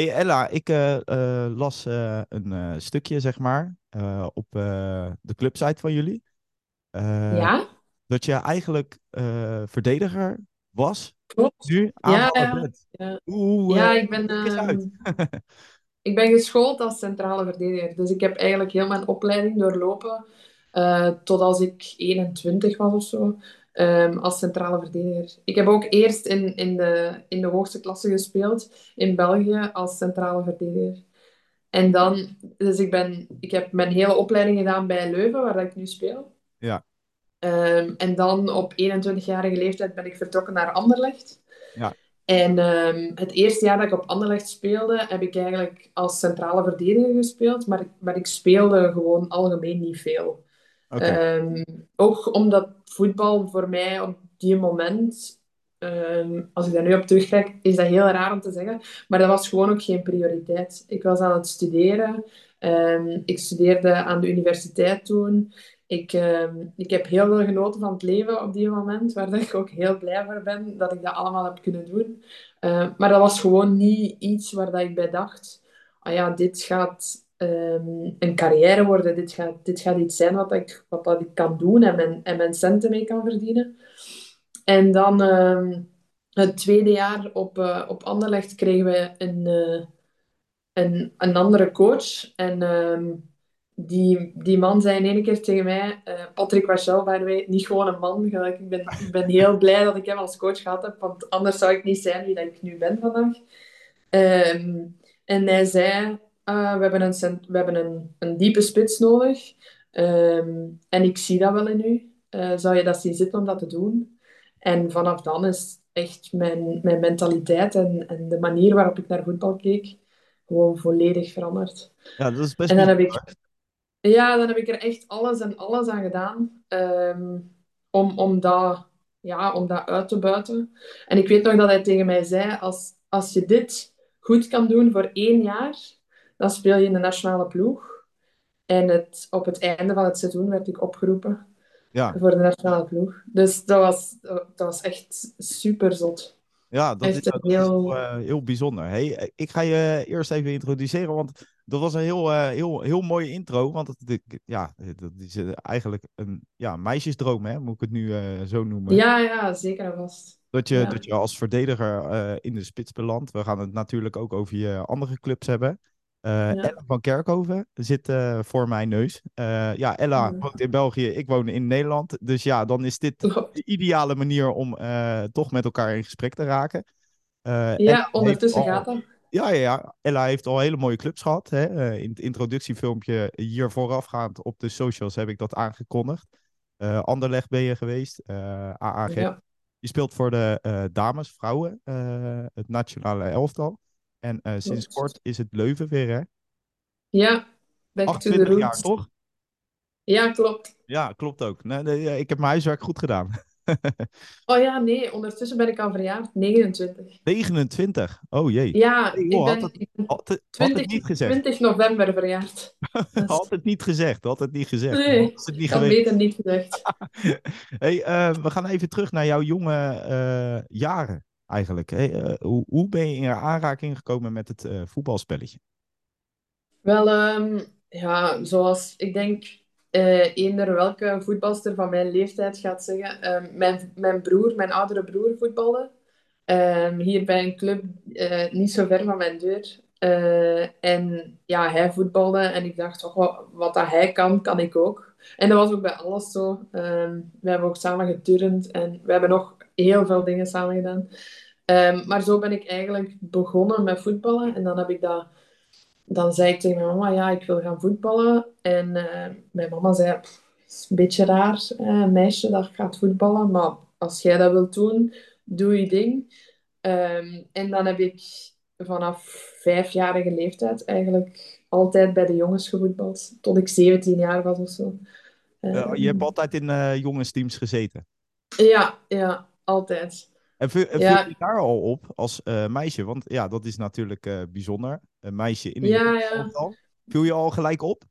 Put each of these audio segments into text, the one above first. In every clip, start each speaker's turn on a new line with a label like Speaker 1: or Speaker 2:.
Speaker 1: Hey Ella, ik eh, eh, las eh, een stukje, zeg maar, op de clubsite van jullie.
Speaker 2: Ja,
Speaker 1: dat je eigenlijk verdediger was,
Speaker 2: klopt.
Speaker 1: nu
Speaker 2: Ja, ja,
Speaker 1: bent.
Speaker 2: ja. Ik ben, ik ben geschoold als centrale verdediger. Dus ik heb eigenlijk heel mijn opleiding doorlopen tot als ik 21 was of zo, ehm, als centrale verdediger. Ik heb ook eerst in, in de, in de hoogste klasse gespeeld in België als centrale verdediger. En dan, dus ik ben, ik heb mijn hele opleiding gedaan bij Leuven, waar ik nu speel.
Speaker 1: Ja,
Speaker 2: Ehm, en dan op 21-jarige leeftijd ben ik vertrokken naar Anderlecht.
Speaker 1: ja,
Speaker 2: En ehm, het eerste jaar dat ik op Anderlecht speelde, heb ik eigenlijk als centrale verdediger gespeeld, maar, ik- maar ik speelde gewoon algemeen niet veel. Ehm, ook omdat voetbal voor mij op die moment, ehm, als ik daar nu op terugkijk, is dat heel raar om te zeggen, maar dat was gewoon ook geen prioriteit. Ik was aan het studeren. Ehm, ik studeerde aan de universiteit toen. Ik, ik heb heel veel genoten van het leven op die moment, waar ik ook heel blij voor ben dat ik dat allemaal heb kunnen doen. Maar dat was gewoon niet iets waar dat ik bij dacht, ah ja, dit gaat ehm, een carrière worden. Dit gaat, dit gaat iets zijn wat ik, wat dat ik kan doen en mijn, en mijn centen mee kan verdienen. En dan ehm, het tweede jaar op, eh, op Anderlecht kregen we een, eh, een, een andere coach. En ehm, die, die man zei in één keer tegen mij, eh, Patrick Wachel, by the way, niet gewoon een man. Ik ben, ik ben heel blij dat ik hem als coach gehad heb, want anders zou ik niet zijn wie dat ik nu ben vandaag. En hij zei, ah, we hebben, een, we hebben een, een diepe spits nodig. Ehm, en ik zie dat wel in u. Eh, zou je dat zien zitten om dat te doen? En vanaf dan is echt mijn, mijn mentaliteit en, en de manier waarop ik naar voetbal keek, gewoon volledig veranderd.
Speaker 1: Ja, dat is best
Speaker 2: En dan heb ik, ja, dan heb ik er echt alles en alles aan gedaan ehm, om, om, dat, ja, om dat uit te buiten. En ik weet nog dat hij tegen mij zei, als, als je dit goed kan doen voor één jaar, dan speel je in de nationale ploeg. En het, op het einde van het seizoen werd ik opgeroepen
Speaker 1: Ja,
Speaker 2: voor de nationale ploeg. Dus dat was, dat was echt super zot.
Speaker 1: ja dat is,
Speaker 2: Echt
Speaker 1: dat is heel, eh, heel bijzonder. Hey, ik ga je eerst even introduceren, want dat was een heel, eh, heel, heel mooie intro. Want ik- ja, dat is eh, eigenlijk een ja, meisjesdroom, hè, moet ik het nu zo noemen.
Speaker 2: Ja, ja, zeker en vast.
Speaker 1: Dat je,
Speaker 2: Ja,
Speaker 1: dat je als verdediger in de spits belandt. We gaan het natuurlijk ook over je andere clubs hebben. Eh,
Speaker 2: ja.
Speaker 1: Ella van Kerkhoven zit eh, voor mijn neus. Eh, ja, Ella
Speaker 2: Mm.
Speaker 1: woont in België, ik woon in Nederland. Dus ja, dan is dit de ideale manier om toch met elkaar in gesprek te raken. Ella
Speaker 2: Ja, ondertussen
Speaker 1: al,
Speaker 2: gaat dat.
Speaker 1: ja, ja, ja, Ella heeft al hele mooie clubs gehad. Hè? In het introductiefilmpje hier voorafgaand op de socials heb ik dat aangekondigd. Eh Anderlecht ben je geweest, AAG.
Speaker 2: Ja,
Speaker 1: Je speelt voor de dames, vrouwen, het nationale elftal. En eh, sinds kort is het Leuven weer, hè?
Speaker 2: Ja, back to the
Speaker 1: 28 jaar, toch?
Speaker 2: Ja, klopt.
Speaker 1: Ja, klopt ook. Nee, ik heb mijn huiswerk goed gedaan.
Speaker 2: Oh ja, nee, ondertussen ben ik al verjaard. 29.
Speaker 1: 29. Oh jee.
Speaker 2: Ja, ik
Speaker 1: had
Speaker 2: ben,
Speaker 1: het,
Speaker 2: ik ben
Speaker 1: had het, had het
Speaker 2: 20,
Speaker 1: niet gezegd.
Speaker 2: 20 november verjaard.
Speaker 1: Had het niet gezegd. Had het niet gezegd.
Speaker 2: Nee,
Speaker 1: was het niet
Speaker 2: had beter niet gezegd.
Speaker 1: Hey, eh, we gaan even terug naar jouw jonge eh, jaren eigenlijk. Eh, hoe, hoe ben je in aanraking gekomen met het eh, voetbalspelletje?
Speaker 2: Wel, ehm, ja, zoals ik denk eh eender welke voetbalster van mijn leeftijd gaat zeggen. ehm, mijn, mijn broer, mijn oudere broer voetbalde. Ehm, hier bij een club niet zo ver van mijn deur. En ja, hij voetbalde en ik dacht, oh, wat, dat hij kan, kan ik ook. En dat was ook bij alles zo. We hebben ook samen geturnd en we hebben nog heel veel dingen samen gedaan. Ehm, maar zo ben ik eigenlijk begonnen met voetballen en dan heb ik dat dan zei ik tegen mijn mama, ja, ik wil gaan voetballen. En eh, mijn mama zei, "Pff, het is een beetje raar, een meisje dat gaat voetballen. Maar als jij dat wilt doen, doe je ding. Ehm, en dan heb ik vanaf vijfjarige leeftijd eigenlijk altijd bij de jongens gevoetbald. Tot ik 17 jaar was of zo.
Speaker 1: Eh, je
Speaker 2: Ehm,
Speaker 1: hebt altijd in eh, jongensteams gezeten.
Speaker 2: ja, ja, altijd.
Speaker 1: En viel,
Speaker 2: Ja,
Speaker 1: je daar al op als eh, meisje? Want ja, dat is natuurlijk eh, bijzonder. Een meisje in een
Speaker 2: ja, ja.
Speaker 1: Viel je al gelijk op?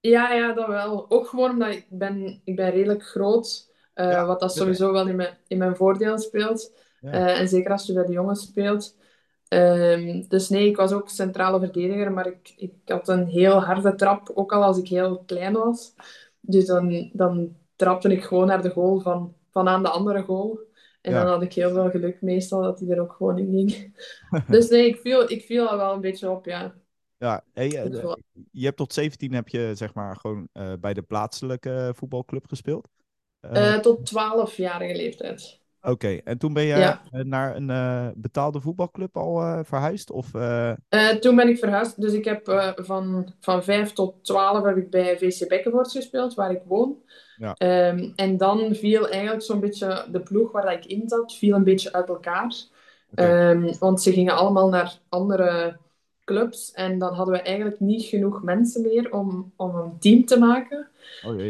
Speaker 2: Ja, ja, dat wel. Ook gewoon omdat ik ben, ik ben redelijk groot,
Speaker 1: Ja,
Speaker 2: wat dat sowieso wel in mijn, in mijn voordeel speelt. En zeker als je bij de jongens speelt. Ehm, dus nee, ik was ook centrale verdediger, maar ik, ik had een heel harde trap, ook al als ik heel klein was. Dus dan, dan trapte ik gewoon naar de goal van, van aan de andere goal. En
Speaker 1: Ja.
Speaker 2: dan had ik heel veel geluk meestal dat hij er ook gewoon in ging. Dus nee, ik viel, ik viel al wel een beetje op, ja.
Speaker 1: Ja, hey, eh, je hebt tot 17 heb je zeg maar gewoon eh, bij de plaatselijke voetbalclub gespeeld. Eh,
Speaker 2: tot 12-jarige leeftijd.
Speaker 1: Oké, en toen ben je
Speaker 2: ja.
Speaker 1: eh, naar een eh, betaalde voetbalclub al eh, verhuisd? Of,
Speaker 2: toen ben ik verhuisd. Dus ik heb van, van 5 tot 12 heb ik bij VC Bekkenvoort gespeeld, waar ik woon.
Speaker 1: Ja.
Speaker 2: Ehm, en dan viel eigenlijk zo'n beetje de ploeg waar ik in zat, viel een beetje uit elkaar. Ehm, want ze gingen allemaal naar andere clubs. En dan hadden we eigenlijk niet genoeg mensen meer om, om een team te maken.
Speaker 1: oh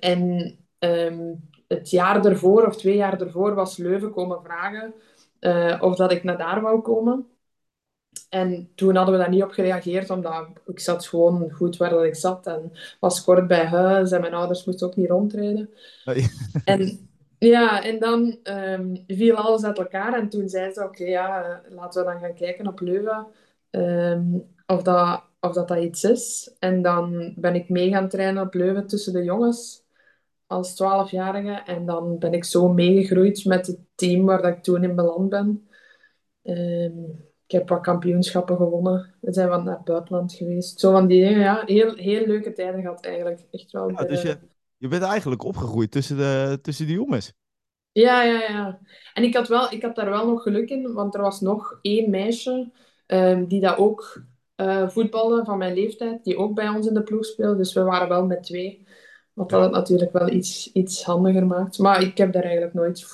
Speaker 2: en ehm, het jaar ervoor, of twee jaar ervoor, was Leuven komen vragen eh, of dat ik naar daar wou komen. En toen hadden we daar niet op gereageerd, omdat ik zat gewoon goed waar dat ik zat. En was kort bij huis en mijn ouders moesten ook niet rondrijden. En ja, en dan ehm, viel alles uit elkaar. En toen zei ze, oké, ja, laten we dan gaan kijken op Leuven ehm, of, dat, of dat dat iets is. En dan ben ik mee gaan trainen op Leuven tussen de jongens als 12-jarige. En dan ben ik zo meegegroeid met het team waar dat ik toen in beland ben. Ehm, ik heb wat kampioenschappen gewonnen. We zijn wat naar het buitenland geweest. Zo van die dingen, ja. Heel, heel leuke tijden gehad eigenlijk. Echt wel.
Speaker 1: Ja, dus
Speaker 2: de-
Speaker 1: je, je bent eigenlijk opgegroeid tussen de, tussen de jongens.
Speaker 2: Ja, ja, ja. En ik had, wel, ik had daar wel nog geluk in, want er was nog één meisje ehm, die dat ook eh voetbalde van mijn leeftijd, die ook bij ons in de ploeg speelde. Dus we waren wel met twee. Wat dat het natuurlijk wel iets, iets handiger maakt. Maar ik heb daar eigenlijk nooit,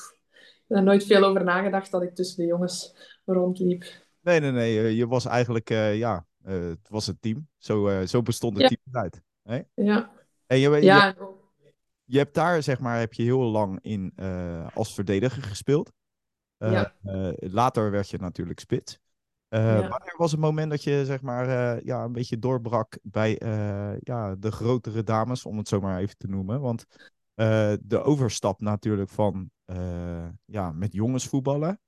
Speaker 2: daar nooit veel over nagedacht dat ik tussen de jongens rondliep.
Speaker 1: Nee, nee, nee. eh, Je was eigenlijk, eh, ja, eh, het was een team. Zo, zo bestond het
Speaker 2: Ja.
Speaker 1: team. Hè?
Speaker 2: Ja,
Speaker 1: En je, je,
Speaker 2: ja,
Speaker 1: je hebt daar, zeg maar, heb je heel lang in als verdediger gespeeld.
Speaker 2: Ja.
Speaker 1: later werd je natuurlijk spits. Eh,
Speaker 2: Ja.
Speaker 1: Wanneer was het moment dat je, zeg maar, eh, ja, een beetje doorbrak bij eh, ja, de grotere dames, om het zo maar even te noemen? Want de overstap natuurlijk van ja, met jongens voetballen,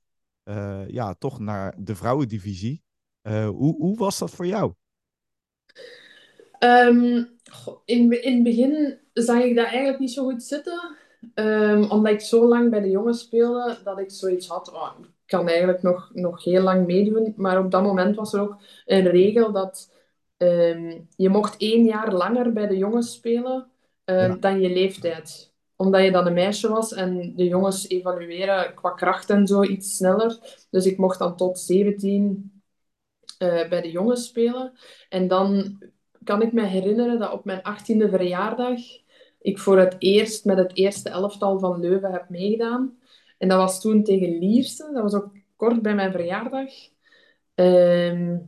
Speaker 1: ja, toch naar de vrouwendivisie. Hoe, hoe was dat voor jou?
Speaker 2: Ehm, in, in het begin zag ik dat eigenlijk niet zo goed zitten. Ehm, omdat ik zo lang bij de jongens speelde, dat ik zoiets had, oh, ik kan eigenlijk nog, nog heel lang meedoen. Maar op dat moment was er ook een regel dat ehm, je mocht één jaar langer bij de jongens spelen ehm,
Speaker 1: Ja.
Speaker 2: dan je leeftijd. Omdat je dan een meisje was en de jongens evalueren qua kracht en zo iets sneller. Dus ik mocht dan tot 17 eh, bij de jongens spelen. En dan kan ik me herinneren dat op mijn 18e verjaardag ik voor het eerst met het eerste elftal van Leuven heb meegedaan. En dat was toen tegen Lierse. Dat was ook kort bij mijn verjaardag. Ehm,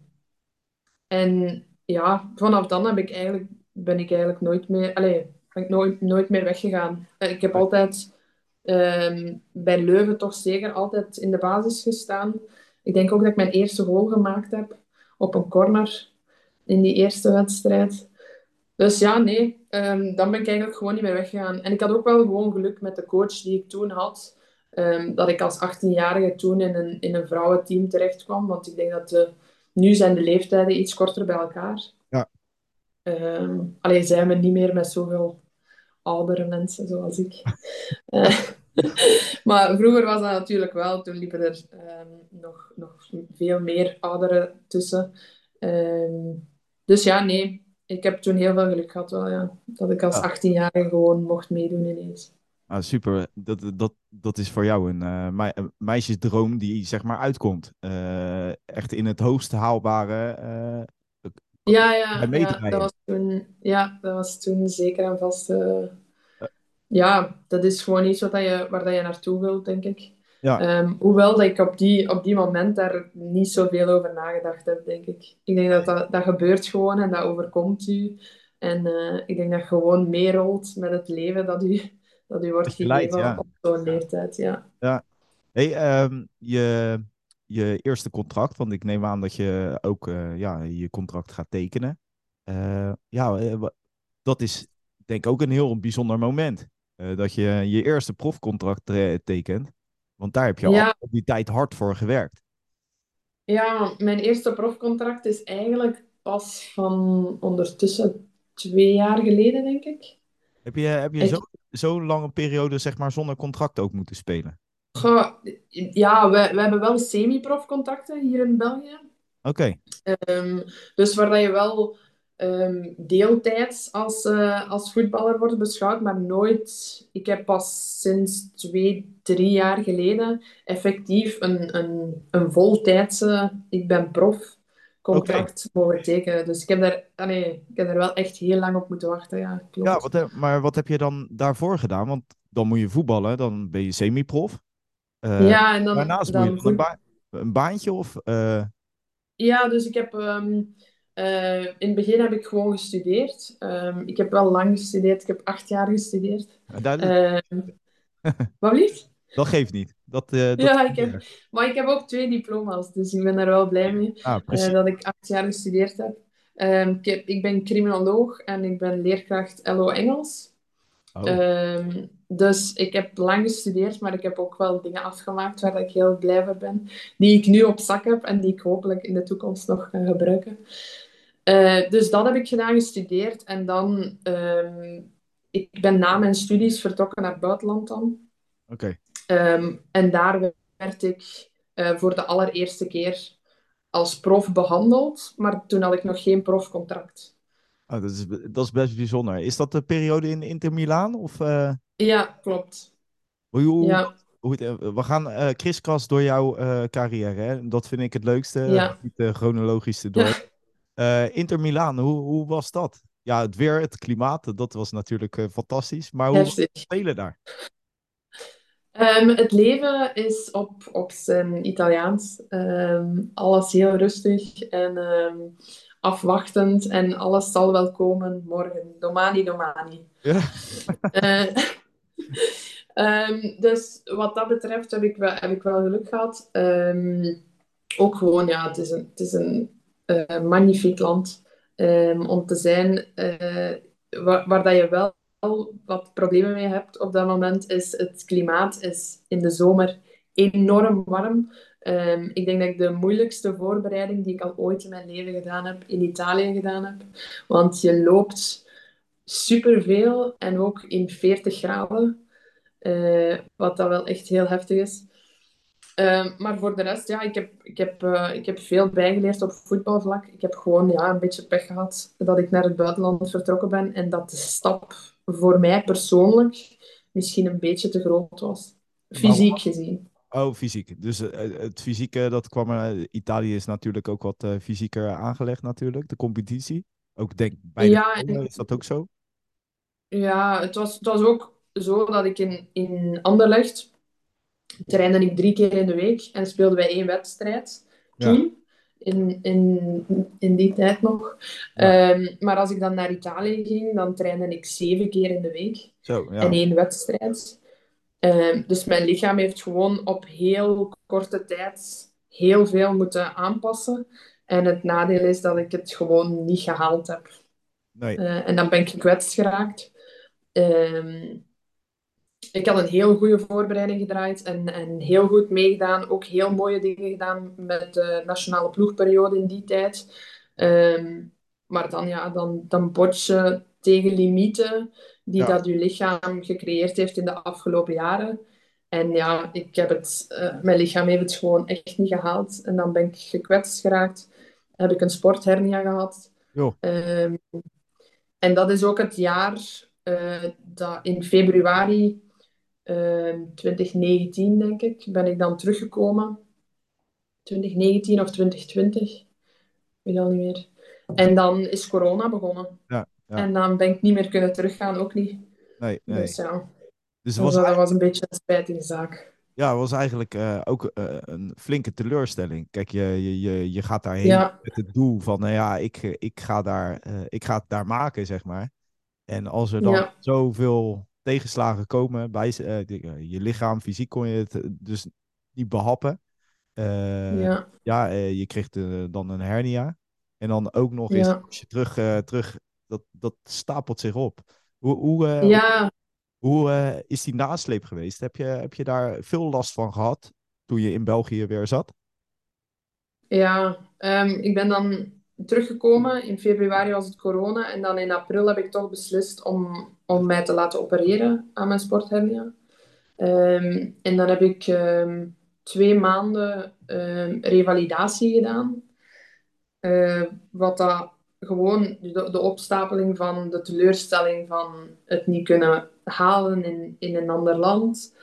Speaker 2: en ja, vanaf dan heb ik eigenlijk, ben ik eigenlijk nooit meer, allez, ben ik nooit, nooit meer weggegaan. Eh, Ik heb altijd ehm, bij Leuven toch zeker altijd in de basis gestaan. Ik denk ook dat ik mijn eerste goal gemaakt heb op een corner in die eerste wedstrijd. Dus ja, nee, ehm, dan ben ik eigenlijk gewoon niet meer weggegaan. En ik had ook wel gewoon geluk met de coach die ik toen had. Ehm, dat ik als 18-jarige toen in een, in een vrouwenteam terecht kwam. Want ik denk dat de, nu zijn de leeftijden iets korter bij elkaar.
Speaker 1: Ja.
Speaker 2: Ehm alleen zijn we niet meer met zoveel oudere mensen zoals ik. Eh, maar vroeger was dat natuurlijk wel. Toen liepen er ehm, nog, nog veel meer ouderen tussen. Dus ja, nee. Ik heb toen heel veel geluk gehad wel, ja. Dat ik als
Speaker 1: Ja.
Speaker 2: 18-jarige gewoon mocht meedoen ineens.
Speaker 1: Ah, super. Dat, dat, dat is voor jou een, een meisjesdroom die zeg maar uitkomt. Eh, echt in het hoogst haalbare. eh,
Speaker 2: Ja, ja, ja, dat was toen, ja, dat was toen zeker en vast. ja, dat is gewoon iets wat je, waar dat je naartoe wilt, denk ik.
Speaker 1: Ja.
Speaker 2: Ehm, hoewel dat ik op die, op die moment daar niet zoveel over nagedacht heb, denk ik. Ik denk dat dat, dat gebeurt gewoon en dat overkomt u. En ik denk dat je gewoon meerolt met het leven dat u, dat u wordt
Speaker 1: leidt,
Speaker 2: gegeven
Speaker 1: ja.
Speaker 2: op zo'n leeftijd. Ja.
Speaker 1: Hey, ehm, je, je eerste contract, want ik neem aan dat je ook eh, ja, je contract gaat tekenen. Eh, ja, eh, dat is denk ik ook een heel bijzonder moment. Dat je je eerste profcontract tekent. Want daar heb je
Speaker 2: Ja.
Speaker 1: al die tijd hard voor gewerkt.
Speaker 2: Ja, mijn eerste profcontract is eigenlijk pas van ondertussen twee jaar geleden, denk ik.
Speaker 1: Heb je, heb je
Speaker 2: Ik,
Speaker 1: zo lange periode zeg maar zonder contract ook moeten spelen?
Speaker 2: ja, we, we hebben wel semi-profcontacten hier in België.
Speaker 1: Oké,
Speaker 2: Ehm, dus waar je wel ehm, deeltijds als, eh, als voetballer wordt beschouwd, maar nooit. Ik heb pas sinds twee, drie jaar geleden effectief een, een, een voltijdse, ik ben prof, contract mogen tekenen. Dus ik heb daar, allee, ik heb daar wel echt heel lang op moeten wachten, ja,
Speaker 1: Ja,
Speaker 2: klopt.
Speaker 1: wat, heb- maar wat heb je dan daarvoor gedaan? Want dan moet je voetballen, dan ben je semi-prof. Eh,
Speaker 2: Ja, en dan,
Speaker 1: daarnaast moet je
Speaker 2: dan
Speaker 1: dan een, ba- een baantje of... eh,
Speaker 2: Ja, dus ik heb... ehm, eh, in het begin heb ik gewoon gestudeerd. Ehm, ik heb wel lang gestudeerd. Ik heb acht jaar gestudeerd.
Speaker 1: dat,
Speaker 2: Ehm wat lief?
Speaker 1: dat geeft niet. Dat, eh, dat
Speaker 2: Ja, ik heb... Maar ik heb ook twee diploma's. Dus ik ben daar wel blij mee.
Speaker 1: Ah,
Speaker 2: eh, dat ik acht jaar gestudeerd heb. Ehm, ik heb- ik ben criminoloog en ik ben leerkracht LO Engels.
Speaker 1: Oh,
Speaker 2: Ehm, dus ik heb lang gestudeerd, maar ik heb ook wel dingen afgemaakt waar ik heel blij voor ben. Die ik nu op zak heb en die ik hopelijk in de toekomst nog ga gebruiken. Eh, dus dat heb ik gedaan, gestudeerd. En dan, ehm, ik ben na mijn studies vertrokken naar het buitenland dan.
Speaker 1: oké.
Speaker 2: Ehm, en daar werd ik eh, voor de allereerste keer als prof behandeld, maar toen had ik nog geen profcontract.
Speaker 1: Oh, dat is, dat is best bijzonder. Is dat de periode in Inter Milaan? Of eh,
Speaker 2: Ja, klopt.
Speaker 1: hoe, hoe,
Speaker 2: Ja,
Speaker 1: hoe het- eh, we gaan kriskras door jouw carrière. Hè? Dat vind ik het leukste.
Speaker 2: Ja,
Speaker 1: niet chronologisch
Speaker 2: ja.
Speaker 1: Eh, Inter Milaan, hoe, hoe was dat? Ja, het weer, het klimaat, dat was natuurlijk fantastisch. Maar hoe was het
Speaker 2: Heftig.
Speaker 1: spelen daar?
Speaker 2: Ehm, het leven is op, op zijn Italiaans. Ehm, alles heel rustig en ehm, afwachtend. En alles zal wel komen morgen. Domani, domani.
Speaker 1: Ja,
Speaker 2: Eh, dus wat dat betreft heb ik wel, heb ik wel geluk gehad. Ook gewoon, ja, het is een, het is een eh, magnifiek land om te zijn. eh, waar, waar dat je wel wat problemen mee hebt op dat moment, is het klimaat is in de zomer enorm warm. Ehm, ik denk dat ik de moeilijkste voorbereiding die ik al ooit in mijn leven gedaan heb, in Italië gedaan heb. Want je loopt superveel en ook in 40 graden, eh, wat dat wel echt heel heftig is. Ehm, maar voor de rest, ja, ik heb, ik, heb, eh, ik heb veel bijgeleerd op voetbalvlak. Ik heb gewoon ja, een beetje pech gehad dat ik naar het buitenland vertrokken ben en dat de stap voor mij persoonlijk misschien een beetje te groot was. Fysiek gezien.
Speaker 1: Oh, fysiek. Dus eh, het fysieke, dat kwam er... Italië is natuurlijk ook wat eh, fysieker aangelegd natuurlijk, de competitie. Ook denk bij de
Speaker 2: Ja, en
Speaker 1: is dat ook zo.
Speaker 2: ja het, was, het was ook zo dat ik in, in Anderlecht trainde ik drie keer in de week en speelden wij één wedstrijd toen, in, in, in die tijd nog.
Speaker 1: ja.
Speaker 2: Ehm, maar als ik dan naar Italië ging, dan trainde ik zeven keer in de week
Speaker 1: Zo,
Speaker 2: en
Speaker 1: ja.
Speaker 2: één wedstrijd. Ehm, dus mijn lichaam heeft gewoon op heel korte tijd heel veel moeten aanpassen. En het nadeel is dat ik het gewoon niet gehaald heb.
Speaker 1: Nee,
Speaker 2: Eh, en dan ben ik gekwetst geraakt. Ehm, ik had een heel goede voorbereiding gedraaid en, en heel goed meegedaan. Ook heel mooie dingen gedaan met de nationale ploegperiode in die tijd. Ehm, maar dan, ja, dan, dan bots je tegen limieten die
Speaker 1: ja.
Speaker 2: dat je lichaam gecreëerd heeft in de afgelopen jaren. En ja, ik heb het, eh, mijn lichaam heeft het gewoon echt niet gehaald. En dan ben ik gekwetst geraakt. Heb ik een sporthernia gehad. Ehm, en dat is ook het jaar eh, dat in februari 2019, denk ik, ben ik dan teruggekomen. 2019 of 2020, ik weet al niet meer. En dan is corona begonnen.
Speaker 1: ja, ja.
Speaker 2: En dan ben ik niet meer kunnen teruggaan, ook niet.
Speaker 1: Nee,
Speaker 2: Dus
Speaker 1: nee.
Speaker 2: ja,
Speaker 1: Dus het
Speaker 2: dus
Speaker 1: was,
Speaker 2: dat was een beetje een spijtige zaak.
Speaker 1: ja, het was eigenlijk eh, ook eh, een flinke teleurstelling. Kijk, je, je, je, je gaat daarheen
Speaker 2: Ja,
Speaker 1: met het doel van, nou ja, ik, ik, ga daar, eh, ik ga het daar maken, zeg maar. En als er dan
Speaker 2: ja,
Speaker 1: zoveel tegenslagen komen bij eh, eh, je lichaam, fysiek kon je het eh, dus niet behappen. Eh,
Speaker 2: ja,
Speaker 1: ja, je kreeg dan een hernia. En dan ook nog eens,
Speaker 2: ja.
Speaker 1: als je terug, terug dat, dat stapelt zich op. Hoe, hoe,
Speaker 2: Ja,
Speaker 1: hoe, is die nasleep geweest? Heb je, heb je daar veel last van gehad toen je in België weer zat?
Speaker 2: Ja, ehm, ik ben dan teruggekomen. In februari was het corona. En dan in april heb ik toch beslist om, om mij te laten opereren aan mijn sporthernia. Ehm, en dan heb ik ehm, twee maanden ehm, revalidatie gedaan. Eh, wat dat gewoon de, de opstapeling van de teleurstelling van het niet kunnen halen in, in een ander land.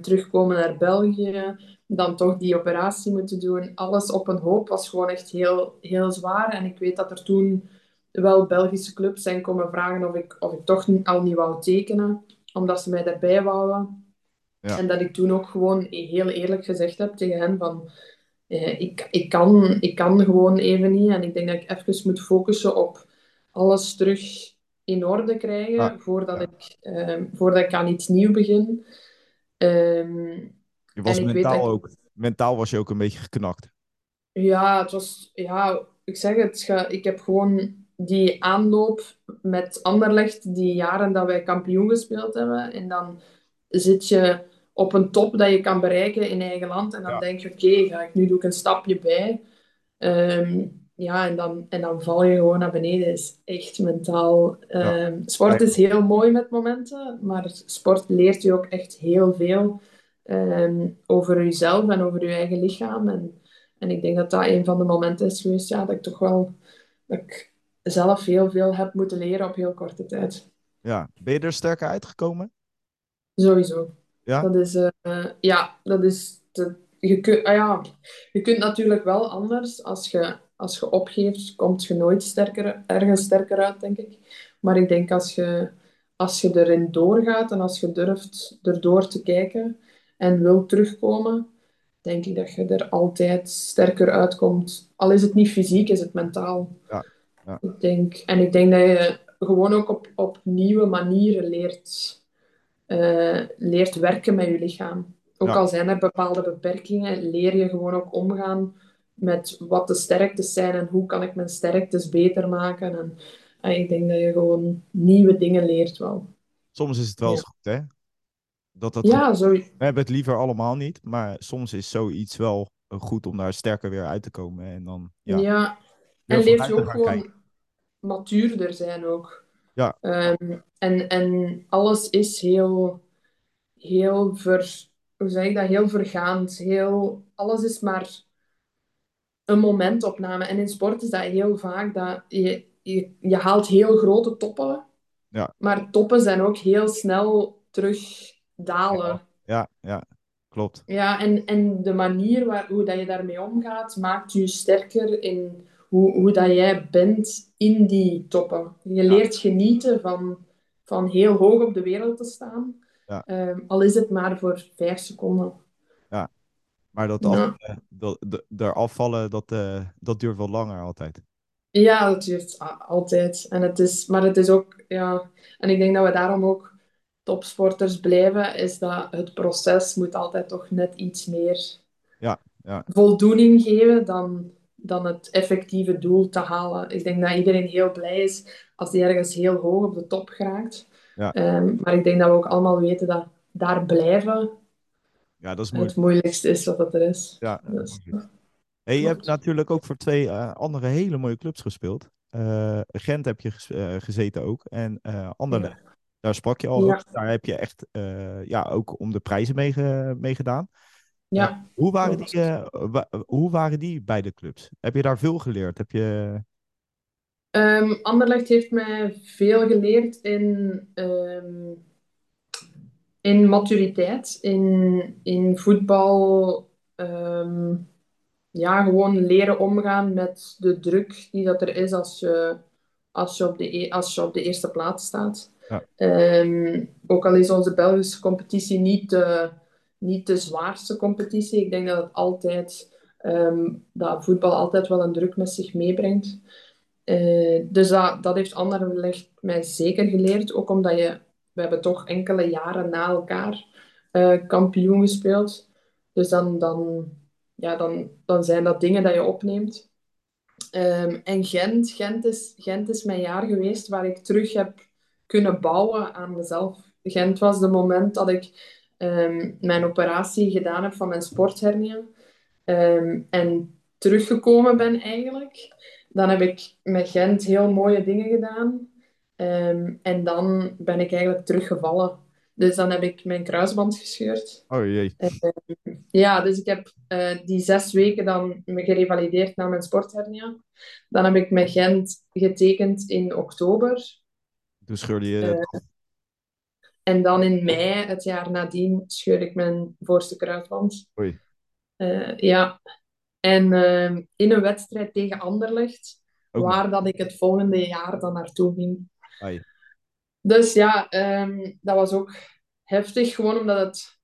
Speaker 2: terugkomen naar België. Dan toch die operatie moeten doen. Alles op een hoop was gewoon echt heel, heel zwaar. En ik weet dat er toen wel Belgische clubs zijn komen vragen of ik, of ik toch niet- al niet wou tekenen. Omdat ze mij daarbij wouden.
Speaker 1: Ja.
Speaker 2: En dat ik toen ook gewoon heel eerlijk gezegd heb tegen hen van... eh, ik, ik, kan, ik kan gewoon even niet. En ik denk dat ik even moet focussen op alles terug in orde krijgen voordat,
Speaker 1: ja.
Speaker 2: ik, ehm, voordat ik aan iets nieuws begin. Ehm,
Speaker 1: Je was mentaal
Speaker 2: ik-
Speaker 1: ook. Mentaal was je ook een beetje geknakt.
Speaker 2: Ja, het was, ja, ik zeg het, ik heb gewoon die aanloop met Anderlecht, die jaren dat wij kampioen gespeeld hebben. En dan zit je op een top dat je kan bereiken in eigen land. En dan
Speaker 1: Ja.
Speaker 2: denk je, oké, ga ik nu doe ik een stapje bij. Ehm, ja, en dan, en dan val je gewoon naar beneden. is echt mentaal. ehm, sport is heel mooi met momenten, maar sport leert je ook echt heel veel ehm, over jezelf en over je eigen lichaam. En, en ik denk dat dat een van de momenten is geweest, ja, dat ik toch wel dat ik zelf heel veel heb moeten leren op heel korte tijd.
Speaker 1: Ja. Ben je er sterker uitgekomen?
Speaker 2: Sowieso.
Speaker 1: Ja?
Speaker 2: Dat is, eh, ja, dat is de, je, kun, ah ja, je kunt natuurlijk wel anders. Als je, als je opgeeft, komt je nooit sterker, ergens sterker uit, denk ik. Maar ik denk als je, als je erin doorgaat en als je durft erdoor te kijken en wilt terugkomen, denk ik dat je er altijd sterker uitkomt. Al is het niet fysiek, is het mentaal.
Speaker 1: Ja, ja.
Speaker 2: Ik denk, en ik denk dat je gewoon ook op, op nieuwe manieren leert eh, leert werken met je lichaam. Ook
Speaker 1: Ja.
Speaker 2: al zijn er bepaalde beperkingen, leer je gewoon ook omgaan met wat de sterktes zijn en hoe kan ik mijn sterktes beter maken. En, en ik denk dat je gewoon nieuwe dingen leert wel.
Speaker 1: Soms is het wel
Speaker 2: Ja.
Speaker 1: eens goed, hè? Dat dat
Speaker 2: Ja, zo,
Speaker 1: We hebben het liever allemaal niet, maar soms is zoiets wel goed om daar sterker weer uit te komen. En dan ja,
Speaker 2: ja. En leert je ook gewoon
Speaker 1: kijken.
Speaker 2: Matuurder zijn ook.
Speaker 1: Ja.
Speaker 2: Ehm, en, en alles is heel, heel ver, hoe zeg ik dat? Heel vergaand. Heel, alles is maar een momentopname. En in sport is dat heel vaak dat je, je, je haalt heel grote toppen,
Speaker 1: Ja.
Speaker 2: maar toppen zijn ook heel snel terug dalen.
Speaker 1: Ja, ja, klopt.
Speaker 2: Ja, en, en de manier waar, hoe dat je daarmee omgaat, maakt je sterker in hoe, hoe dat jij bent in die toppen. Je leert genieten van, van heel hoog op de wereld te staan,
Speaker 1: Ja.
Speaker 2: Ehm, al is het maar voor vijf seconden.
Speaker 1: Maar dat,
Speaker 2: Ja.
Speaker 1: af, eh, dat, er afvallen, dat, eh, dat duurt wel langer altijd.
Speaker 2: Ja, dat duurt altijd. En het is, maar het is ook, ja, en ik denk dat we daarom ook topsporters blijven, is dat het proces moet altijd toch net iets meer
Speaker 1: Ja, ja.
Speaker 2: voldoening geven dan, dan het effectieve doel te halen. Ik denk dat iedereen heel blij is als die ergens heel hoog op de top geraakt.
Speaker 1: Ja.
Speaker 2: Ehm, maar ik denk dat we ook allemaal weten dat daar blijven
Speaker 1: Ja, dat is moeilijk.
Speaker 2: het moeilijkste is wat dat er is.
Speaker 1: Ja,
Speaker 2: Dus,
Speaker 1: Hey, je hebt natuurlijk ook voor twee eh, andere hele mooie clubs gespeeld. Eh, Gent heb je ges- eh, gezeten ook. En Anderlecht, daar sprak je al
Speaker 2: Ja.
Speaker 1: over. Daar heb je echt ja, ook om de prijzen mee, mee gedaan.
Speaker 2: Ja.
Speaker 1: Hoe waren, die, wa- hoe waren die beide clubs? Heb je daar veel geleerd? Heb je...
Speaker 2: Ehm, Anderlecht heeft mij veel geleerd in, ehm, in maturiteit, in, in voetbal. ehm, ja, gewoon leren omgaan met de druk die dat er is als je, als je, op, de, e- als je op de eerste plaats staat.
Speaker 1: Ja.
Speaker 2: Ook al is onze Belgische competitie niet de, niet de zwaarste competitie, ik denk dat het altijd, ehm, dat voetbal altijd wel een druk met zich meebrengt. Eh, dus dat, dat heeft Anderlecht mij zeker geleerd. Ook omdat je, we hebben toch enkele jaren na elkaar eh, kampioen gespeeld. Dus dan, dan, ja, dan, dan zijn dat dingen dat je opneemt. Ehm, en Gent, Gent, is, Gent is mijn jaar geweest waar ik terug heb kunnen bouwen aan mezelf. Gent was het moment dat ik ehm, mijn operatie gedaan heb van mijn sporthernia. Ehm, en teruggekomen ben eigenlijk. Dan heb ik met Gent heel mooie dingen gedaan. Ehm, en dan ben ik eigenlijk teruggevallen. Dus dan heb ik mijn kruisband gescheurd.
Speaker 1: Oh jee.
Speaker 2: Ja, dus ik heb eh, die zes weken dan me gerevalideerd na mijn sporthernia. Dan heb ik met Gent getekend in oktober.
Speaker 1: Toen scheurde je...
Speaker 2: Eh, en dan in mei, het jaar nadien, scheurde ik mijn voorste kruisband.
Speaker 1: Oei.
Speaker 2: Eh, ja. En ehm, in een wedstrijd tegen Anderlecht,
Speaker 1: Ook
Speaker 2: waar dat ik het volgende jaar dan naartoe ging.
Speaker 1: Ai.
Speaker 2: Dus ja, ehm, dat was ook heftig, gewoon omdat het...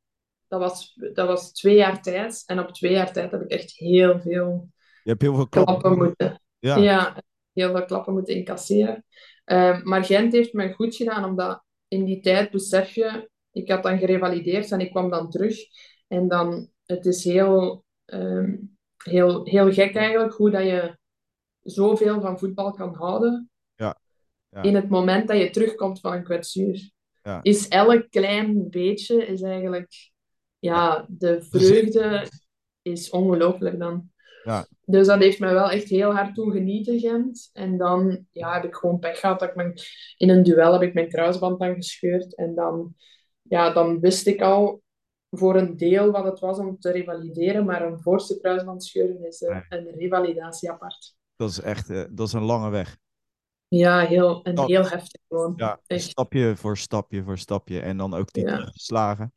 Speaker 2: Dat was, dat was twee jaar tijd. En op twee jaar tijd heb ik echt heel veel
Speaker 1: Je hebt heel veel klappen.
Speaker 2: klappen moeten...
Speaker 1: Ja.
Speaker 2: Ja, heel veel klappen moeten incasseren. Ehm, maar Gent heeft me goed gedaan, omdat in die tijd besef je... Ik had dan gerevalideerd en ik kwam dan terug. En dan... Het is heel, ehm, heel, heel gek eigenlijk, hoe dat je zoveel van voetbal kan houden
Speaker 1: Ja. Ja.
Speaker 2: in het moment dat je terugkomt van een kwetsuur.
Speaker 1: Ja.
Speaker 2: Is elk klein beetje is eigenlijk... Ja, de vreugde is ongelooflijk dan.
Speaker 1: Ja.
Speaker 2: Dus dat heeft mij wel echt heel hard genieten, Gent. En dan ja, heb ik gewoon pech gehad. Dat ik mijn, in een duel heb ik mijn kruisband dan gescheurd. En dan, ja, dan wist ik al voor een deel wat het was om te revalideren. Maar een voorste kruisband scheuren is eh, een revalidatie apart.
Speaker 1: Dat is echt eh, dat is een lange weg.
Speaker 2: Ja, heel, en heel heftig gewoon.
Speaker 1: Ja,
Speaker 2: Echt.
Speaker 1: stapje voor stapje voor stapje. En dan ook die
Speaker 2: Ja.
Speaker 1: teruggeslagen.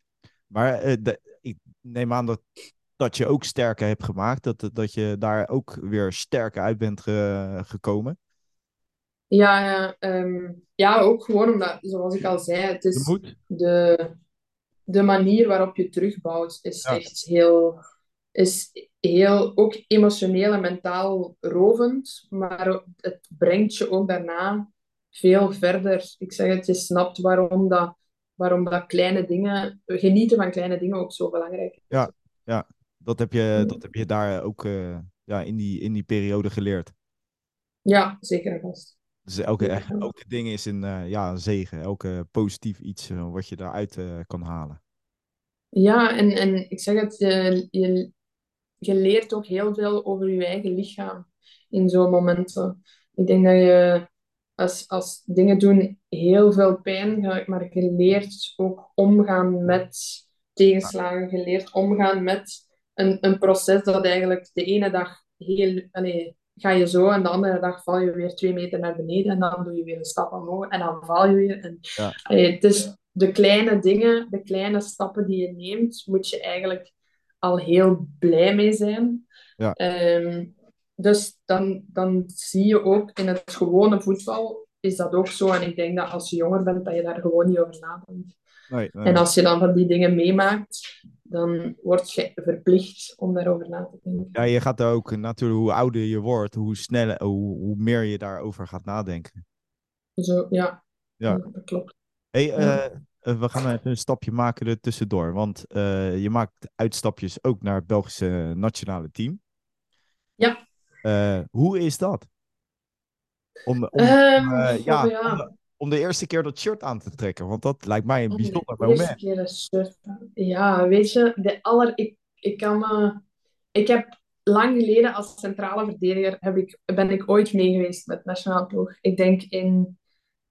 Speaker 1: Maar eh, de- ik neem aan dat, dat je ook sterker hebt gemaakt. Dat, dat je daar ook weer sterker uit bent ge- gekomen.
Speaker 2: Ja, ja, ehm, ja, ook gewoon omdat, zoals ik al zei, het is de, de manier waarop je terugbouwt is
Speaker 1: Ja.
Speaker 2: echt heel, is heel, ook emotioneel en mentaal rovend, maar het brengt je ook daarna veel verder. Ik zeg het, je snapt waarom dat, waarom dat kleine dingen, genieten van kleine dingen ook zo belangrijk is.
Speaker 1: Dat heb je, dat heb je daar ook eh, ja, in, die, in die periode geleerd.
Speaker 2: Ja, zeker vast.
Speaker 1: Dus elke, elke ding is een, eh, ja, een zegen. Elke positief iets eh, wat je daaruit kan halen.
Speaker 2: Ja, en, en ik zeg het, je, je, je leert ook heel veel over je eigen lichaam in zo'n momenten. Ik denk dat je, als, als dingen doen heel veel pijn, maar je leert ook omgaan met tegenslagen. Je leert omgaan met een, een proces dat eigenlijk de ene dag heel, allee, ga je zo en de andere dag val je weer twee meter naar beneden en dan doe je weer een stap omhoog en dan val je weer. En,
Speaker 1: Ja.
Speaker 2: allee, het is de kleine dingen, de kleine stappen die je neemt, moet je eigenlijk al heel blij mee zijn.
Speaker 1: Ja.
Speaker 2: Ehm, dus dan, dan zie je ook in het gewone voetbal is dat ook zo. En ik denk dat als je jonger bent, dat je daar gewoon niet over nadenkt.
Speaker 1: Nee, nee.
Speaker 2: En als je dan van die dingen meemaakt, dan word je verplicht om daarover na te denken.
Speaker 1: Ja, je gaat er ook natuurlijk, hoe ouder je wordt, hoe sneller, hoe, hoe meer je daarover gaat nadenken.
Speaker 2: Zo, ja.
Speaker 1: Ja.
Speaker 2: dat klopt.
Speaker 1: Hey,
Speaker 2: Ja.
Speaker 1: eh, eh, we gaan even een stapje maken er tussendoor. Want eh, je maakt uitstapjes ook naar het Belgische nationale team.
Speaker 2: Ja.
Speaker 1: Hoe is dat? Om, om,
Speaker 2: Ehm,
Speaker 1: eh, ja,
Speaker 2: ja.
Speaker 1: Om, de, om de eerste keer dat shirt aan te trekken. Want dat lijkt mij een
Speaker 2: Om de
Speaker 1: bijzonder
Speaker 2: eerste
Speaker 1: moment.
Speaker 2: keer een shirt aan. Ja, weet je, de aller, ik, ik kan me... Ik heb lang geleden als centrale verdediger heb ik, ben ik ooit mee geweest met nationale ploeg. Ik denk in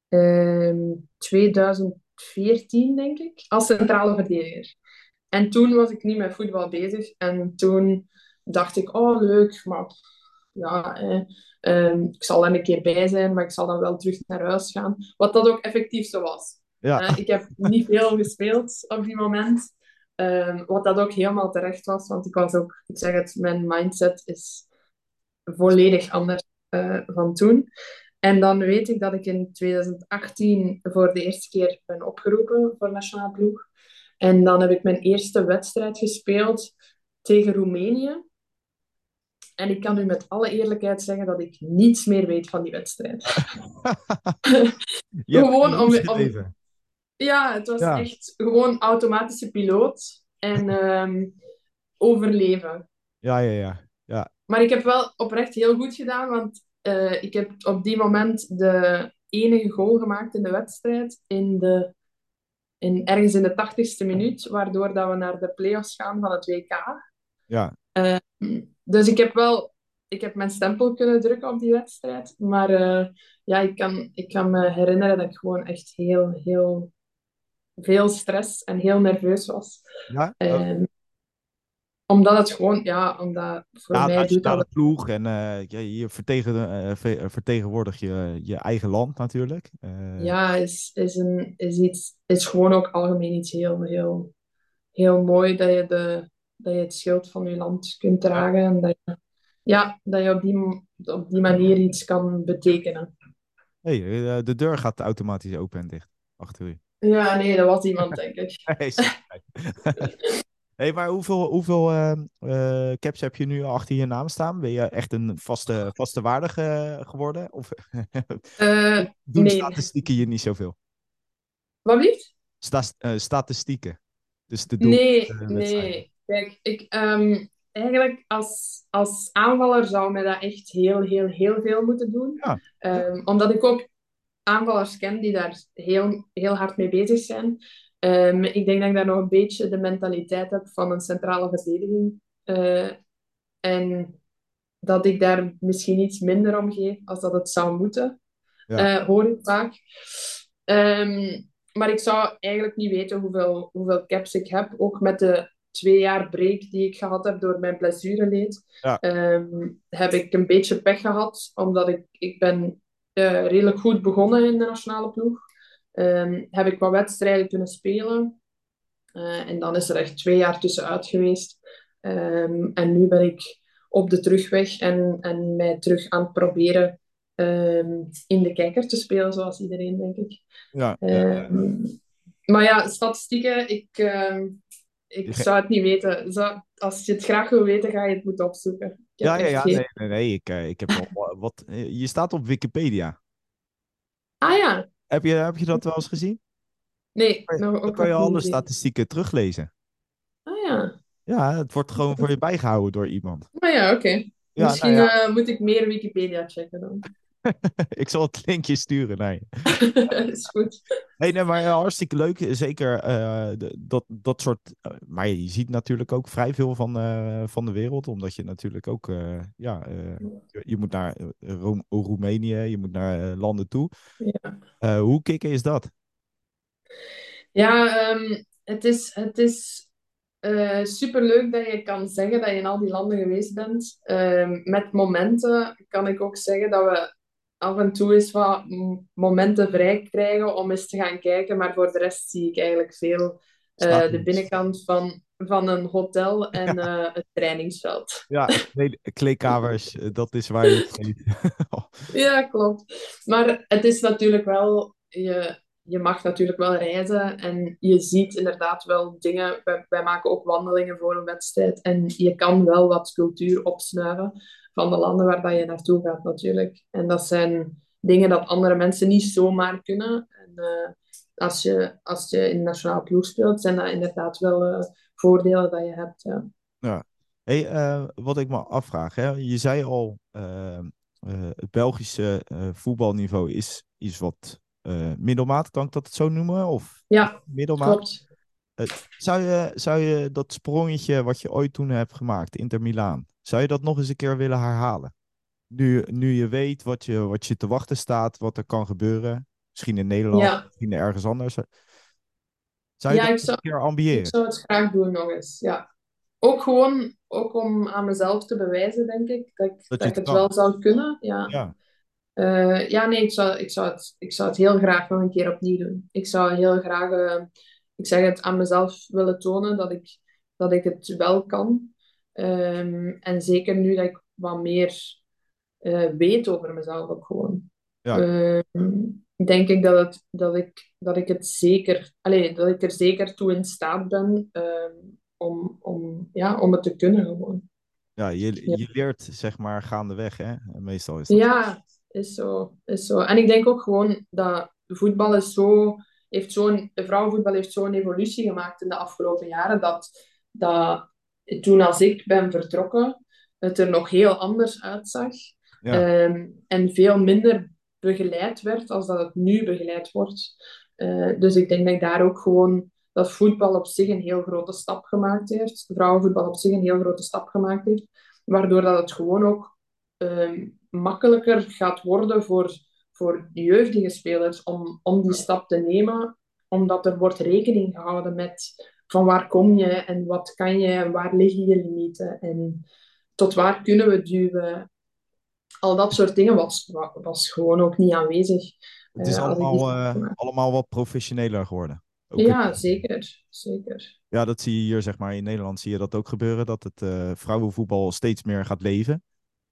Speaker 2: ehm 2014, denk ik, als centrale verdediger. En toen was ik niet met voetbal bezig. En toen dacht ik, oh leuk, maar ja, eh, ehm, ik zal er een keer bij zijn, maar ik zal dan wel terug naar huis gaan. Wat dat ook effectief zo was.
Speaker 1: Ja,
Speaker 2: Eh, ik heb niet veel gespeeld op die moment. Ehm, wat dat ook helemaal terecht was, want ik was ook, ik zeg het, mijn mindset is volledig anders eh, van toen. En dan weet ik dat ik in 2018 voor de eerste keer ben opgeroepen voor nationale ploeg. En dan heb ik mijn eerste wedstrijd gespeeld tegen Roemenië. En ik kan u met alle eerlijkheid zeggen dat ik niets meer weet van die wedstrijd. gewoon om- om-. Ja, het was
Speaker 1: Ja.
Speaker 2: echt gewoon automatische piloot en ehm, overleven.
Speaker 1: Ja, ja, ja. ja.
Speaker 2: Maar ik heb wel oprecht heel goed gedaan, want eh, ik heb op die moment de enige goal gemaakt in de wedstrijd, in de, in, ergens in de tachtigste minuut, waardoor dat we naar de play-offs gaan van het WK.
Speaker 1: Ja.
Speaker 2: Dus ik heb wel ik heb mijn stempel kunnen drukken op die wedstrijd. Maar eh, ja, ik kan, ik kan me herinneren dat ik gewoon echt heel, heel veel stress en heel nerveus was.
Speaker 1: Ja?
Speaker 2: Ehm, omdat het gewoon, ja, omdat voor
Speaker 1: Ja,
Speaker 2: mij
Speaker 1: je
Speaker 2: doet dat...
Speaker 1: de ploeg en eh, je, je vertegen, eh, ve- vertegenwoordigt je, je eigen land natuurlijk.
Speaker 2: Ja, is, is, een, is, iets, is gewoon ook algemeen iets heel, heel, heel mooi dat je, de, dat je het schild van je land kunt dragen. En dat je, ja, dat je op die, op die manier iets kan betekenen.
Speaker 1: hey, eh, de deur gaat automatisch open en dicht achter u.
Speaker 2: Ja, nee, dat was iemand, denk ik.
Speaker 1: Hey, maar hoeveel, hoeveel eh, eh, caps heb je nu achter je naam staan? Ben je echt een vaste, vaste waardige geworden? Of
Speaker 2: Eh,
Speaker 1: doen
Speaker 2: nee.
Speaker 1: statistieken je niet zoveel?
Speaker 2: Wat blieft?
Speaker 1: Sta, eh, statistieken. Dus de doel.
Speaker 2: Nee, nee. Kijk, ik, ehm, eigenlijk als, als aanvaller zou mij dat echt heel, heel, heel veel moeten doen.
Speaker 1: Ja.
Speaker 2: Ehm, omdat ik ook aanvallers ken die daar heel, heel hard mee bezig zijn. Ehm, ik denk dat ik daar nog een beetje de mentaliteit heb van een centrale verdediging. Eh, en dat ik daar misschien iets minder om geef als dat het zou moeten.
Speaker 1: Ja.
Speaker 2: Eh, hoor ik vaak. Maar ik zou eigenlijk niet weten hoeveel, hoeveel caps ik heb. Ook met de twee jaar break die ik gehad heb door mijn blessureleed,
Speaker 1: Ja.
Speaker 2: ehm, heb ik een beetje pech gehad. Omdat ik, ik ben eh, redelijk goed begonnen in de nationale ploeg. Ehm, heb ik wat wedstrijden kunnen spelen. Eh, en dan is er echt twee jaar tussenuit geweest. Ehm, en nu ben ik op de terugweg en, en mij terug aan het proberen in de kijker te spelen, zoals iedereen, denk ik.
Speaker 1: Ja, ja, ja.
Speaker 2: Maar ja, statistieken, ik, ik zou het niet weten. Zou- als je het graag wil weten, ga je het moeten opzoeken.
Speaker 1: Ja, ja, ja.
Speaker 2: geen-
Speaker 1: Nee, nee, nee. Ik, eh, ik heb wat. eh, Je staat op Wikipedia.
Speaker 2: Ah ja,
Speaker 1: Heb je, heb je dat wel eens gezien?
Speaker 2: nee, nog,
Speaker 1: Dan
Speaker 2: ook
Speaker 1: kan je alle statistieken teruglezen.
Speaker 2: Ah ja,
Speaker 1: Ja, het wordt gewoon voor je bijgehouden door iemand.
Speaker 2: ah ja, oké.
Speaker 1: Ja,
Speaker 2: Misschien
Speaker 1: nou ja,
Speaker 2: eh, moet ik meer Wikipedia checken dan.
Speaker 1: ik zal het linkje sturen naar je.
Speaker 2: is goed.
Speaker 1: Hey, nee, maar eh, hartstikke leuk. Zeker eh, dat, dat soort. eh, maar je ziet natuurlijk ook vrij veel van, van de wereld. Omdat je natuurlijk ook. ja, je, je moet naar Ro- Roemenië, je moet naar landen toe.
Speaker 2: Ja.
Speaker 1: Hoe kicken is dat?
Speaker 2: Ja, ehm, het is, het is eh, superleuk dat je kan zeggen dat je in al die landen geweest bent. Ehm, met momenten kan ik ook zeggen dat we af en toe eens wat momenten vrij krijgen om eens te gaan kijken. Maar voor de rest zie ik eigenlijk veel eh, de binnenkant van, van een hotel en eh, het trainingsveld.
Speaker 1: Ja, nee, kleedkamers, eh, dat is waar je.
Speaker 2: Ja, klopt. Maar het is natuurlijk wel, je, je mag natuurlijk wel reizen en je ziet inderdaad wel dingen. Wij, wij maken ook wandelingen voor een wedstrijd en je kan wel wat cultuur opsnuiven van de landen waar dat je naartoe gaat natuurlijk. En dat zijn dingen dat andere mensen niet zomaar kunnen. En eh, als, je, als je in de nationale ploeg speelt, zijn dat inderdaad wel eh, voordelen dat je hebt. Ja.
Speaker 1: Ja. Hey, eh, wat ik me afvraag, hè? je zei al, het Belgische voetbalniveau is, is wat middelmaat, kan ik dat zo noemen? Of
Speaker 2: Ja,
Speaker 1: middelmaat?
Speaker 2: klopt.
Speaker 1: Zou je, zou je dat sprongetje wat je ooit toen hebt gemaakt, Inter Milaan, zou je dat nog eens een keer willen herhalen? Nu, nu je weet wat je, wat je te wachten staat, wat er kan gebeuren, misschien in Nederland,
Speaker 2: Ja.
Speaker 1: misschien ergens anders. Zou je
Speaker 2: Ja,
Speaker 1: dat
Speaker 2: ik
Speaker 1: eens
Speaker 2: zou-
Speaker 1: een keer
Speaker 2: Ik
Speaker 1: ambiëren?
Speaker 2: zou het graag doen nog eens, ja. Ook gewoon ook om aan mezelf te bewijzen, denk ik, dat ik, dat ik
Speaker 1: het kan.
Speaker 2: wel zou kunnen. Ja,
Speaker 1: Ja,
Speaker 2: Eh, ja nee, ik zou, ik, zou het, ik zou het heel graag nog een keer opnieuw doen. Ik zou heel graag, eh, ik zeg het, aan mezelf willen tonen dat ik, dat ik het wel kan. Ehm, en zeker nu dat ik wat meer eh, weet over mezelf ook gewoon.
Speaker 1: Ja.
Speaker 2: Ehm, denk ik dat, het, dat, ik, dat ik het zeker, allee, dat ik er zeker toe in staat ben ehm, om, om, ja, om het te kunnen gewoon.
Speaker 1: ja, je,
Speaker 2: Ja.
Speaker 1: je leert zeg maar gaandeweg, hè? Meestal is dat.
Speaker 2: Ja, is zo, is zo. En ik denk ook gewoon dat voetbal is zo, heeft zo'n, vrouwenvoetbal heeft zo'n evolutie gemaakt in de afgelopen jaren, dat, dat toen als ik ben vertrokken, het er nog heel anders uitzag.
Speaker 1: Ja.
Speaker 2: Ehm, en veel minder begeleid werd als dat het nu begeleid wordt. Eh, dus ik denk dat ik daar ook gewoon dat voetbal op zich een heel grote stap gemaakt heeft. Vrouwenvoetbal op zich een heel grote stap gemaakt heeft. Waardoor dat het gewoon ook ehm, makkelijker gaat worden voor, voor jeugdige spelers om, om die stap te nemen, omdat er wordt rekening gehouden met van waar kom je en wat kan je en waar liggen je limieten en tot waar kunnen we duwen. Al dat soort dingen was, was gewoon ook niet aanwezig.
Speaker 1: Het is
Speaker 2: eh,
Speaker 1: allemaal, eh, allemaal wat professioneler geworden. Ook
Speaker 2: Ja,
Speaker 1: het-
Speaker 2: zeker. zeker.
Speaker 1: Ja, dat zie je hier, zeg maar, in Nederland zie je dat ook gebeuren, dat het eh, vrouwenvoetbal steeds meer gaat leven.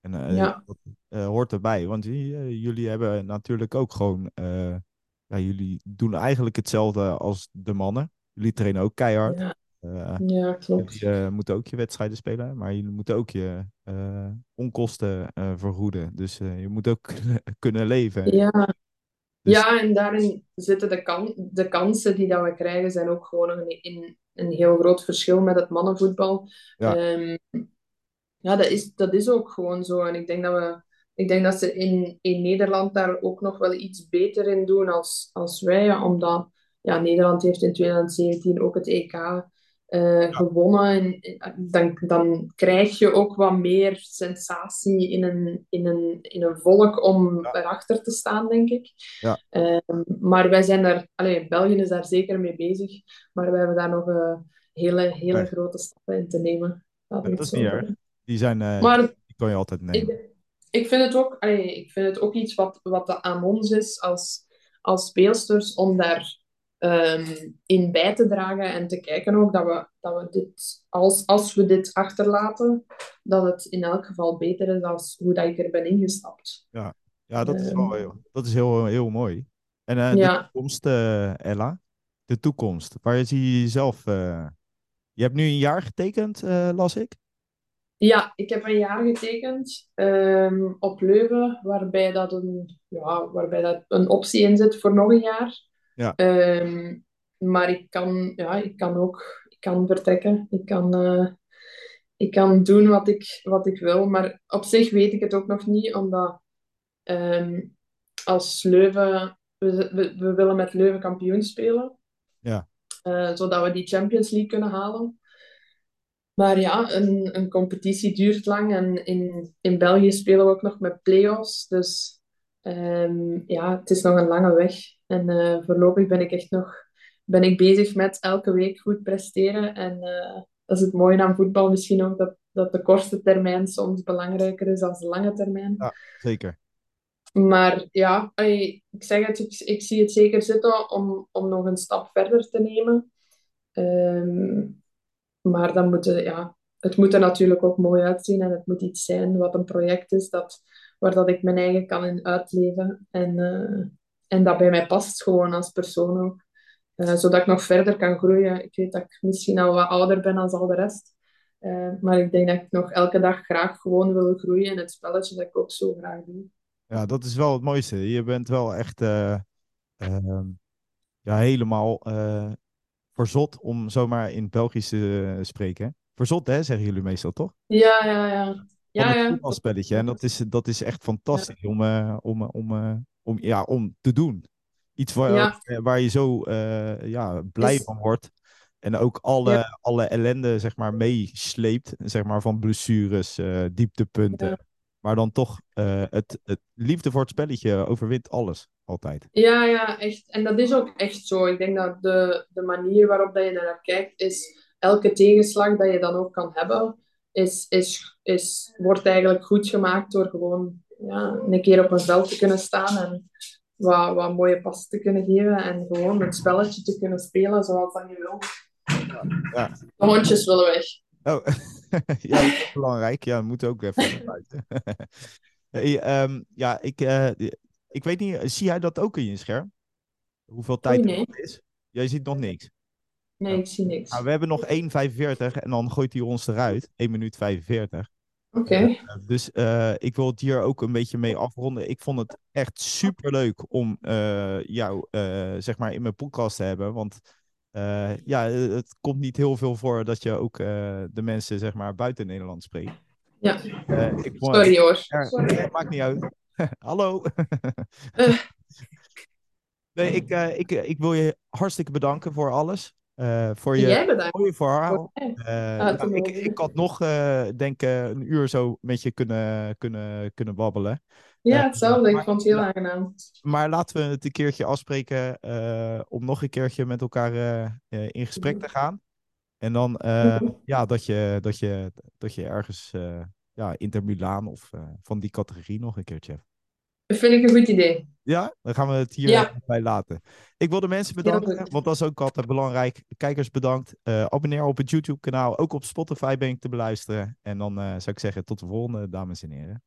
Speaker 1: En eh,
Speaker 2: Ja.
Speaker 1: dat eh, hoort erbij, want j- jullie hebben natuurlijk ook gewoon, eh, ja, jullie doen eigenlijk hetzelfde als de mannen. Jullie trainen ook keihard.
Speaker 2: Ja,
Speaker 1: Eh,
Speaker 2: ja klopt.
Speaker 1: eh, moeten ook je wedstrijden spelen, maar jullie moeten ook je eh, onkosten eh, vergoeden. Dus eh, je moet ook kunnen leven.
Speaker 2: Ja,
Speaker 1: Dus-
Speaker 2: ja, en daarin zitten de, kan de kansen die dat we krijgen, zijn ook gewoon een, in, een heel groot verschil met het mannenvoetbal.
Speaker 1: Ja.
Speaker 2: Ehm, ja, dat is, dat is ook gewoon zo. En ik denk dat we, ik denk dat ze in, in Nederland daar ook nog wel iets beter in doen als, als wij, omdat ja, Nederland heeft in 2017 ook het EK eh, gewonnen. En dan, dan krijg je ook wat meer sensatie in een, in een, in een volk om
Speaker 1: Ja.
Speaker 2: erachter te staan, denk ik.
Speaker 1: Ja.
Speaker 2: Ehm, maar wij zijn daar, allee, België is daar zeker mee bezig, maar wij hebben daar nog eh, hele, hele grote stappen in te nemen.
Speaker 1: Ja, dat is niet erg. Die zijn, eh,
Speaker 2: Maar
Speaker 1: die kan je altijd nemen.
Speaker 2: ik, ik, vind het ook, allee, ik vind het ook iets wat, wat aan ons is als, als speelsters om daar ehm, in bij te dragen en te kijken ook dat we, dat we dit, als, als we dit achterlaten, dat het in elk geval beter is dan hoe dat ik er ben ingestapt.
Speaker 1: Ja, dat is
Speaker 2: Ehm.
Speaker 1: wel heel, dat is heel, heel mooi. En eh, de
Speaker 2: Ja.
Speaker 1: toekomst, eh, Ella, de toekomst. Waar zie je jezelf? eh, Je hebt nu een jaar getekend, las ik.
Speaker 2: Ja, ik heb een jaar getekend ehm, op Leuven, waarbij dat een, ja, waarbij dat een optie in zit voor nog een jaar.
Speaker 1: Ja.
Speaker 2: Ehm, maar ik kan, ja, ik kan ook ik kan vertrekken. Ik kan, eh, ik kan doen wat ik, wat ik wil. Maar op zich weet ik het ook nog niet, omdat ehm, als Leuven... We, we, we willen met Leuven kampioen spelen.
Speaker 1: Ja.
Speaker 2: Eh, zodat we die Champions League kunnen halen. Maar ja, een, een competitie duurt lang en in, in België spelen we ook nog met play-offs. Dus ehm, ja, het is nog een lange weg. En eh, voorlopig ben ik echt nog ben ik bezig met elke week goed presteren. En eh, dat is het mooie aan voetbal misschien ook, dat, dat de korte termijn soms belangrijker is dan de lange termijn.
Speaker 1: Ja. Zeker.
Speaker 2: Maar ja, ik zeg het, ik, ik zie het zeker zitten om, om nog een stap verder te nemen. Ehm, maar dan moet het, ja, het moet er natuurlijk ook mooi uitzien en het moet iets zijn wat een project is dat, waar dat ik mijn eigen kan in uitleven. En, eh, en dat bij mij past gewoon als persoon ook. Eh, zodat ik nog verder kan groeien. Ik weet dat ik misschien al wat ouder ben dan al de rest. Eh, maar ik denk dat ik nog elke dag graag gewoon wil groeien in het spelletje dat ik ook zo graag doe.
Speaker 1: Ja, dat is wel het mooiste. Je bent wel echt eh, ehm, ja, helemaal verzot om zomaar in Belgisch te eh, spreken. Verzot, hè, zeggen jullie meestal, toch?
Speaker 2: Ja, ja, ja.
Speaker 1: Van
Speaker 2: Ja,
Speaker 1: het
Speaker 2: ja.
Speaker 1: voetbalspelletje. En dat is, dat is echt fantastisch om, eh, om, om, eh, om, ja, om te doen. Iets waar,
Speaker 2: Ja.
Speaker 1: waar je zo ja, blij
Speaker 2: Is-
Speaker 1: van wordt. En ook alle, alle ellende zeg maar, meesleept. Zeg maar, van blessures, dieptepunten. Maar dan toch, eh, het, het liefde voor het spelletje overwint alles. Altijd.
Speaker 2: Ja, ja, echt. En dat is ook echt zo. Ik denk dat de, de manier waarop dat je naar kijkt, is elke tegenslag dat je dan ook kan hebben, is, is, is, wordt eigenlijk goed gemaakt door gewoon ja, een keer op een veld te kunnen staan en wat, wat mooie passen te kunnen geven en gewoon het spelletje te kunnen spelen zoals dat je wil.
Speaker 1: Ja.
Speaker 2: De hondjes willen weg.
Speaker 1: Oh, ja, dat is belangrijk. Ja, we moeten ook even buiten. hey, ehm, ja, ik, eh, ik weet niet, zie jij dat ook in je scherm? Hoeveel tijd er
Speaker 2: nee.
Speaker 1: nog is? Jij ziet nog niks.
Speaker 2: Nee, ik zie niks.
Speaker 1: Nou, we hebben nog 1,45 en dan gooit hij ons eruit. 1 minuut 45.
Speaker 2: Oké.
Speaker 1: Eh, dus eh, ik wil het hier ook een beetje mee afronden. Ik vond het echt super leuk om jou zeg maar in mijn podcast te hebben. Want eh, ja, het komt niet heel veel voor dat je ook eh, de mensen zeg maar buiten Nederland spreekt.
Speaker 2: Ja.
Speaker 1: Eh, ik
Speaker 2: Sorry hoor. Sorry.
Speaker 1: maakt niet uit. Hallo.
Speaker 2: Eh.
Speaker 1: nee, ik, eh, ik, eh, ik wil je hartstikke bedanken voor alles. eh, voor je
Speaker 2: jij bedankt.
Speaker 1: mooie verhaal.
Speaker 2: voor.
Speaker 1: Eh,
Speaker 2: Ah,
Speaker 1: nou, ik, ik had nog, eh, denk ik, een uur zo met je kunnen, kunnen, kunnen babbelen.
Speaker 2: Ja,
Speaker 1: Eh,
Speaker 2: hetzelfde. Ik
Speaker 1: maar-
Speaker 2: vond het heel aangenaam.
Speaker 1: Maar laten we het een keertje afspreken eh, om nog een keertje met elkaar eh, in gesprek te gaan. En dan
Speaker 2: Mhm.
Speaker 1: ja, dat je, dat je, dat je ergens ja, Inter Milaan of van die categorie nog een keertje hebt.
Speaker 2: Dat vind ik een goed idee.
Speaker 1: Ja, dan gaan we het hier
Speaker 2: Ja.
Speaker 1: bij laten. Ik wil de mensen bedanken, want dat is ook altijd belangrijk. Kijkers bedankt. Abonneer op het YouTube kanaal. Ook op Spotify ben ik te beluisteren. En dan zou ik zeggen tot de volgende, dames en heren.